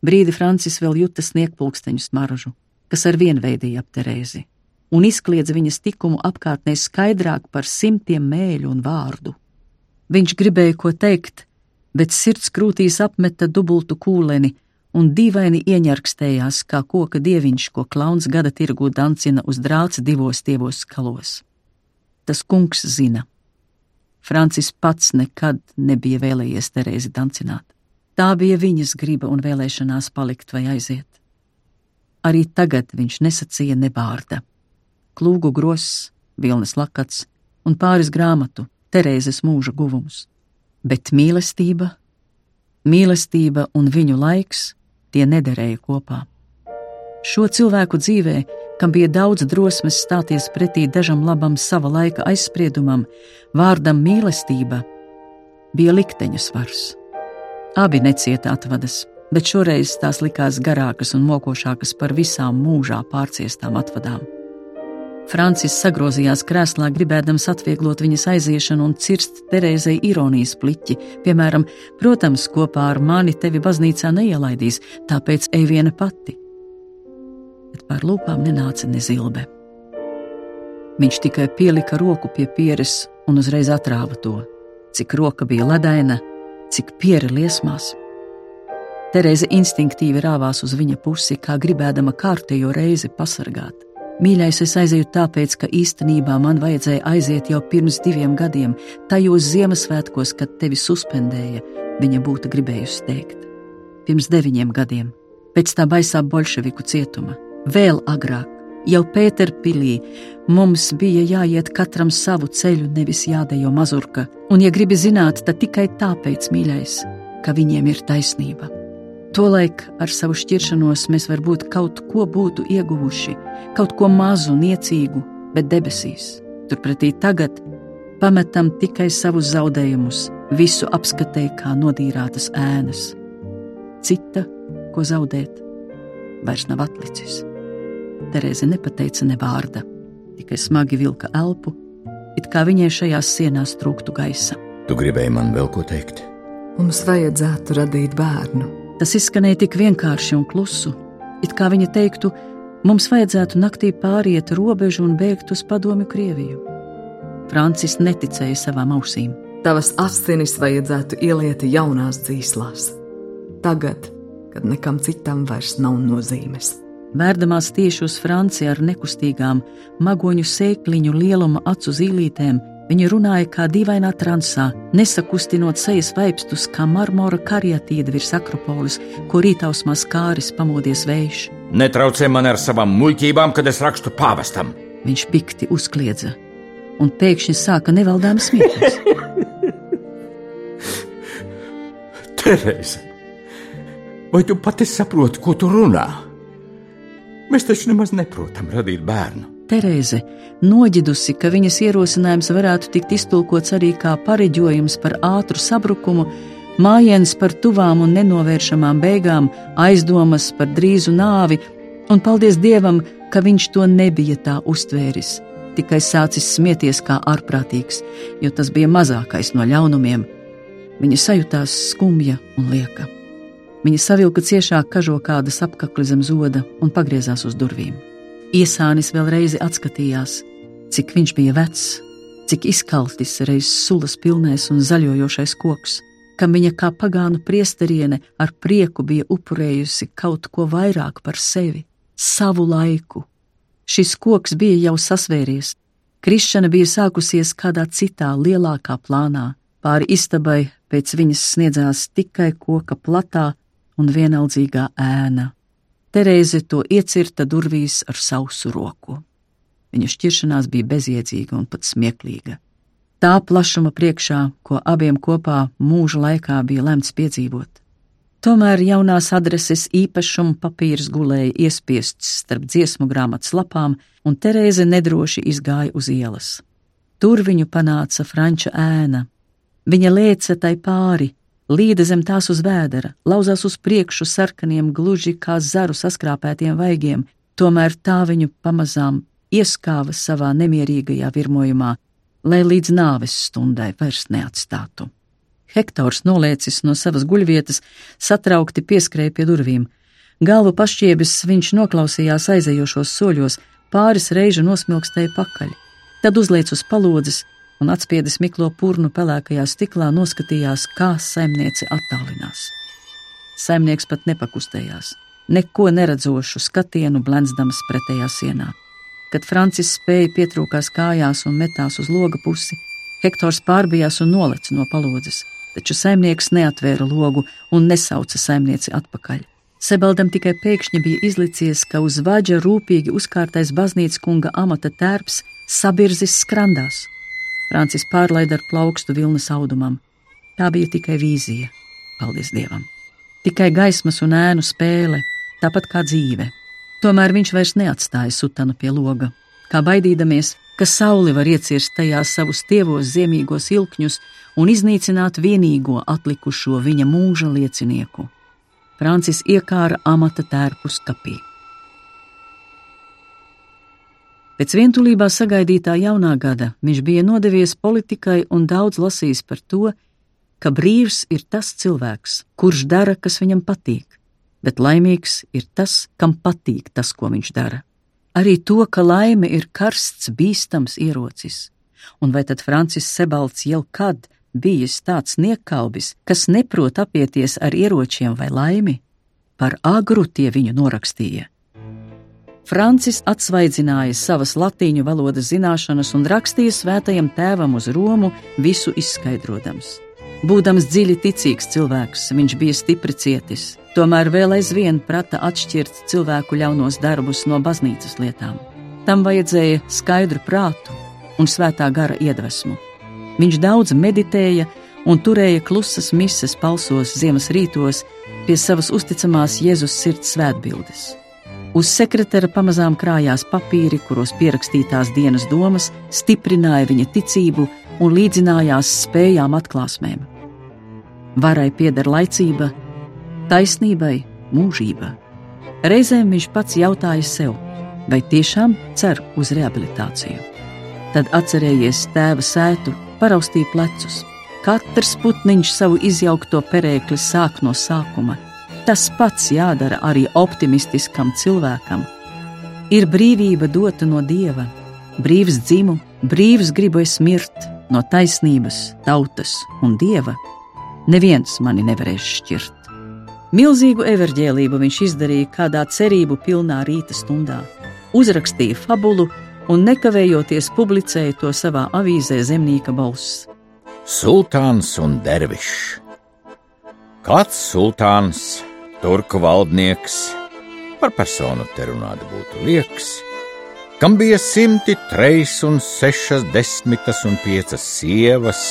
Brīdi Francis vēl juta sniegpulksteņu smaržu, kas ar vienu veidīja ap Terēzi, un izkliedza viņas tikumu apkārtnē skaidrāk par simtiem mēļu un vārdu. Viņš gribēja ko teikt, bet sirds krūtīs apmeta dubultu kūleni un dīvaini ieņarkstējās kā koka dieviņš, ko klauns gada tirgu dancina uz drāca divos tievos skalos. Tas kungs zina. Francis pats nekad nebija vēlējies Terēzi dancināt. Tā bija viņas griba un vēlēšanās palikt vai aiziet. Arī tagad viņš nesacīja ne vārda. Klūgu gross, vilnas lakats un pāris grāmatu, Terēzes mūža guvums bet mīlestība, mīlestība un viņu laiks tie nederēja kopā. Šo cilvēku dzīvē, kam bija daudz drosmes stāties pretī dažam labam sava laika aizspriedumam, vārdam mīlestība, bija likteņa svars. Abi necieta atvadas, bet šoreiz tās likās garākas un mokošākas par visām mūžā pārciestām atvadām. Francis sagrozījās krēslā, gribēdams atvieglot viņas aiziešanu un cirst Terēzei ironijas pliķi. Piemēram, protams, kopā ar mani tevi baznīcā neielaidīs, tāpēc ej viena pati. Pār lūpām nenāca ne zilbe. Viņš tikai pielika roku pie pieres un uzreiz atrāva to. Cik roka bija ledaina, cik piera liesmās. Terēze instinktīvi rāvās uz viņa pusi, kā gribēdama kārtējo reizi pasargāt. Mīļais, es aizēju tāpēc, ka īstenībā man vajadzēja aiziet jau pirms diviem gadiem, tajos Ziemassvētkos, kad tevi suspendēja, viņa būtu gribējusi teikt. Pirms deviņiem gadiem, pēc tā baisā bolševiku cietuma, vēl agrāk, jau Pēterpilī, mums bija jāiet katram savu ceļu, nevis jādejo mazurka, un, ja gribi zināt, tad tikai tāpēc, mīļais, ka viņiem ir taisnība. Tolaik ar savu šķiršanos mēs varbūt kaut ko būtu ieguvuši, kaut ko mazu, niecīgu, bet debesīs. Turpretī tagad pametam tikai savus zaudējumus, visu apskatēju kā nodīrātas ēnas. Cita, ko zaudēt, vairs nav atlicis. Terēze nepateica ne vārda, tikai smagi vilka elpu, it kā viņai šajās sienās trūktu gaisa. Tu gribēji man vēl ko teikt? Mums vajadzētu radīt bērnu. Tas izskanēja tik vienkārši un klusu, it kā viņa teiktu, mums vajadzētu naktī pāriet robežu un bēgt uz padomju Krieviju. Francis neticēja savām ausīm. Tavas asinis vajadzētu ieliet jaunās dzīslās. Tagad, kad nekam citam vairs nav nozīmes. Vērdamās tieši uz Franciju ar nekustīgām, magoņu sēkliņu lieluma acu zīlītēm, Viņa runāja kā dīvainā transā, nesakustinot sejas vaipstus, kā marmora karietīda virs akropolis, ko rītausmā skāris pamodies vējš. Netraucē man ar savām muļķībām, kad es rakstu pāvestam. Viņš pikti uzkliedza, un pēkšņi sāka nevaldāmi smieties. Terēze, vai tu pati saproti, ko tu runā? Mēs taču nemaz neprotam radīt bērnu. Terēze, noģidusi, ka viņas ierosinājums varētu tikt iztulkots arī kā pareģojums par ātru sabrukumu, mājiens par tuvām un nenovēršamām beigām, aizdomas par drīzu nāvi, un paldies Dievam, ka viņš to nebija tā uztvēris, tikai sācis smieties kā ārprātīgs, jo tas bija mazākais no ļaunumiem. Viņa sajūtās skumja un lieka. Viņa savilka ciešāk kažokādas apakli zem zoda un pagriezās uz durvīm. Iesānis vēlreiz atskatījās, cik viņš bija vecs, cik izkaltis reiz sulas pilnais un zaļojošais koks, kam viņa kā pagānu priesteriene ar prieku bija upurējusi kaut ko vairāk par sevi, savu laiku. Šis koks bija jau sasvēries, krišana bija sākusies kādā citā lielākā plānā, pāri istabai pēc viņas sniedzās tikai koka platā un vienaldzīgā ēna. Terēze to iecirta durvīs ar sausu roku. Viņa šķiršanās bija bezjēdzīga un pat smieklīga. Tā plašuma priekšā, ko abiem kopā mūža laikā bija lemts piedzīvot. Tomēr jaunās adreses īpašuma papīrs gulēja iespiests starp dziesmu grāmatas lapām, un Terēze nedroši izgāja uz ielas. Tur viņu panāca franča ēna. Viņa lēca tai pāri, līda zem tās uz vēdera, lauzās uz priekšu sarkaniem, gluži kā zaru saskrāpētiem vaigiem, tomēr tā viņu pamazām ieskāva savā nemierīgajā virmojumā, lai līdz nāves stundai vairs neatstātu. Hektors nolēcis no savas guļvietas, satraukti pieskrēja pie durvīm. Galvu pašķiebis viņš noklausījās aizejošos soļos, pāris reižu nosmilkstēja pakaļ, tad uzliec uz palodzes, un atspiedis miklo purnu pelēkajā stiklā, noskatījās, kā saimniece attālinās. Saimnieks pat nepakustējās, neko neredzošu skatienu blenzdams pretējā sienā. Kad Francis spēja pietrūkās kājās un metās uz loga pusi, Hektors pārbijās un nolec no palodzes, taču saimnieks neatvēra logu un nesauca saimnieci atpakaļ. Sebaldam tikai pēkšņi bija izlicies, ka uz vaģa rūpīgi uzkārtais baznīcas kunga amata tērps sabirzis skrandās. Francis pārlaida ar plaukstu vilnas audumam. Tā bija tikai vīzija, paldies Dievam. Tikai gaismas un ēnu spēle, tāpat kā dzīve. Tomēr viņš vairs neatstāja sutanu pie loga, kā baidīdamies, ka saule var iecirst tajā savus tievos ziemīgos ilkņus un iznīcināt vienīgo atlikušo viņa mūža liecinieku. Francis iekāra amata tērpus kapī. Pēc vientulībā sagaidītā jaunā gada viņš bija nodevies politikai un daudz lasījis par to, ka brīvs ir tas cilvēks, kurš dara, kas viņam patīk, bet laimīgs ir tas, kam patīk tas, ko viņš dara. Arī to, ka laime ir karsts, bīstams ierocis. Un vai tad Francis Sebalts jau kad bijis tāds niekkalbis, kas neprot apieties ar ieročiem vai laimi? Par agru tie viņu norakstīja. Francis atsvaidzināja savas latīņu valodas zināšanas un rakstīja svētajam tēvam uz Romu visu izskaidrojams. Būdams dziļi ticīgs cilvēks, viņš bija stipri cietis, tomēr vēl aizvien prata atšķirt cilvēku ļaunos darbus no baznīcas lietām. Tam vajadzēja skaidru prātu un svētā gara iedvesmu. Viņš daudz meditēja un turēja klusas mises palsos ziemas rītos pie savas uzticamās Jēzus sirds svētbildes. Uz sekretāra pamazām krājās papīri, kuros pierakstītās dienas domas stiprināja viņa ticību un līdzinājās spējām atklāsmēm. Varai pieder laicība, taisnībai mūžība. Reizēm viņš pats jautāja sev, vai tiešām cer uz rehabilitāciju. Tad atcerējies tēva sētu, paraustīja plecus. Katrs putniņš savu izjaukto perēkli sāk no sākuma. Tas pats jādara arī optimistiskam cilvēkam. Ir brīvība dota no dieva, brīvs dzimu, brīvs gribu es mirt no taisnības, tautas un dieva neviens mani nevarēs šķirt. Milzīgu everģēlību viņš izdarīja kādā cerību pilnā rīta stundā, uzrakstīja fabulu un nekavējoties publicēja to savā avīzē Zemnieka balss. Sultāns un dervišs. Kāds sultāns, turku valdnieks, par personu te runāt būtu liekas, kam bija simti treis un sešas desmitas un piecas sievas,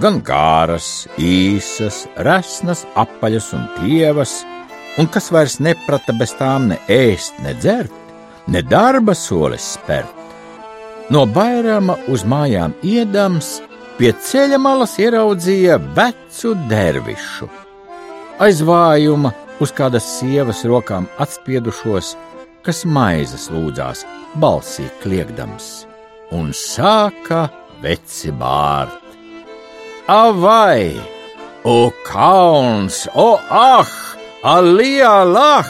gan gāras, īsas, resnas, apaļas un tievas, un kas vairs neprata bez tām ne ēst, ne dzert, ne darba solis spērt. No bairama uz mājām iedams, pie ceļa malas ieraudzīja vecu dervišu. Aiz vājuma uz kādas sievas rokām atspiedušos, kas maizes lūdzās, balsī kliegdams, un sāka veci bārt. Avai! O kauns, o ah, alijā lah!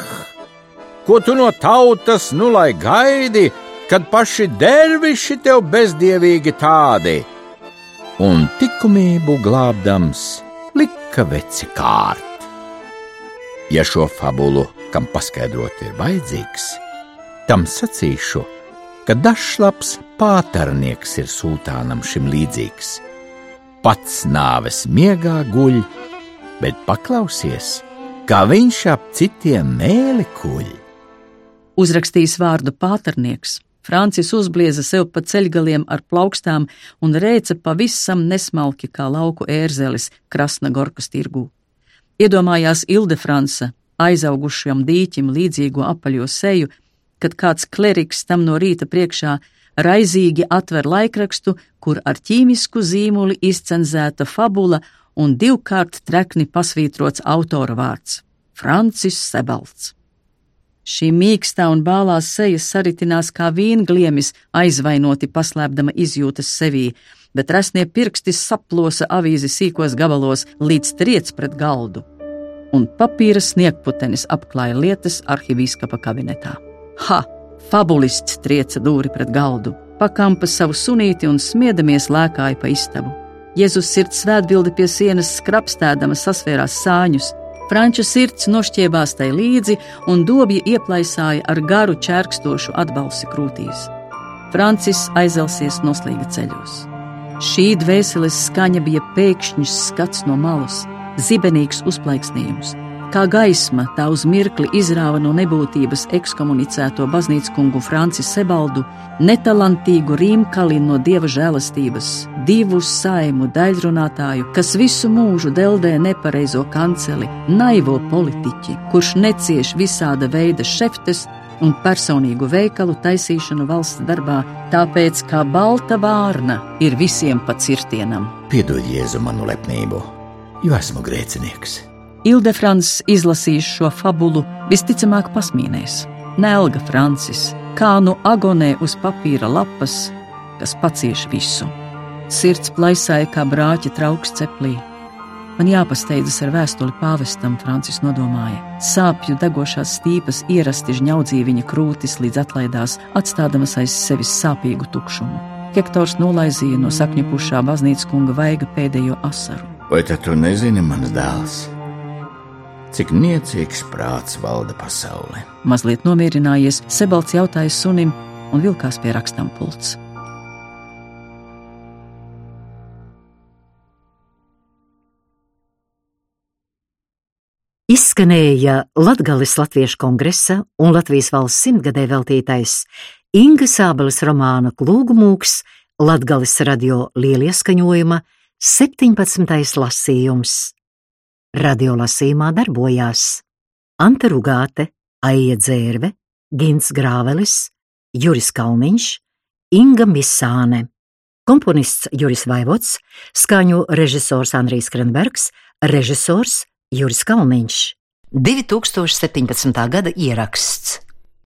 Ko tu no tautas nu lai gaidi, kad paši derviši tev bezdievīgi tādi? Un likumību glābdams, lika veci kārt. Ja šo fabulu, kam paskaidrot ir vajadzīgs, tam sacīšu, ka dažslaps pātarnieks ir sultānam šim līdzīgs pats nāves miegā guļ, bet paklausies, kā viņš ap citiem mēli kuļ. Uzrakstījis vārdu pāternieks. Francis uzblieza sev pa ceļgaliem ar plaukstām un reica pavisam nesmalki kā lauku ērzelis Krasna Gorkas tirgū. Iedomājās Ildefransa aizaugušajam dīķim līdzīgo apaļo seju, kad kāds kleriks tam no rīta priekšā raizīgi atver laikrakstu, kur ar ķīmisku zīmuli izcenzēta fabula un divkārt trekni pasvītrots autora vārds - Francis Sebalts. Šī mīkstā un bālās sejas saritinās kā vīngliemis, aizvainoti paslēpdama izjūtas sevī, bet resnie pirksti saplosa avīzi sīkos gabalos līdz triec pret galdu, un papīra sniegputenis apklāja lietas arhivīskapa kabinetā. Ha! Fabulists trieca dūri pret galdu, pakampa savu sunīti un smiedamies lēkāja pa istabu. Jēzus sirds svētbildi pie sienas skrapstēdama sasvērās sāņus, Franča sirds nošķiebās tai līdzi, un dobja ieplaisāja ar garu čērkstošu atbalsi krūtīs. Francis aizelsies noslīga ceļos. Šī dvēseles skaņa bija pēkšņs skats no malas, zibenīgs uzplaiksnījums. Kā gaisma, tā uz mirkli izrāva no nebūtības ekskomunicēto baznīcas kungu Francis Sebaldu, netalantīgu rīmkalinu no dieva žēlastības, divu saimu daļrunātāju, kas visu mūžu deldē nepareizo kanceli, naivo politiķi, kurš necieš visāda veida šeftes, un personīgu veikalu taisīšanu valsts darbā, tāpēc kā balta vārna ir visiem pa cirtienam. Piedod Jēzu manu lepnību, jo esmu grēcinieks. Ildefrans izlasīs šo fabulu, visticamāk pasmīnēs. Nelga Francis, kā nu agonē uz papīra lapas, kas pacieš visu. Sirds plaisāja kā brāķa trauks ceplī. Man jāpasteidzas ar vēstuli pāvestam, Francis nodomāja. Sāpju degošās stīpas ierasti žņaudzīja viņa krūtis, līdz atlaidās, atstādamas aiz sevis sāpīgu tukšumu. Hektors nolaizīja no sakņu pušā baznīcas kunga vaiga pēdējo asaru. Vai tad tu nezini, mans dēls? Cik niecīgs prāts valda pasaulē? Mazliet nomierinājies, Sebalts jautāja sunim un vilkās pie rakstām pults. Izskanēja Latgales Latviešu kongresa un Latvijas valsts simtgadē veltītais Inga Sābeles romāna Klūgumūks Latgales radio lielieskaņojuma 17. lasījums. Radio lasījumā darbojās Anta Rugāte, Aija Dzērve, Gins Grāvelis, Juris Kalniņš, Inga Misāne, komponists Juris Vaivots, skaņu režisors Andrijs Krenbergs, režisors Juris Kalniņš. 2017. gada ieraksts.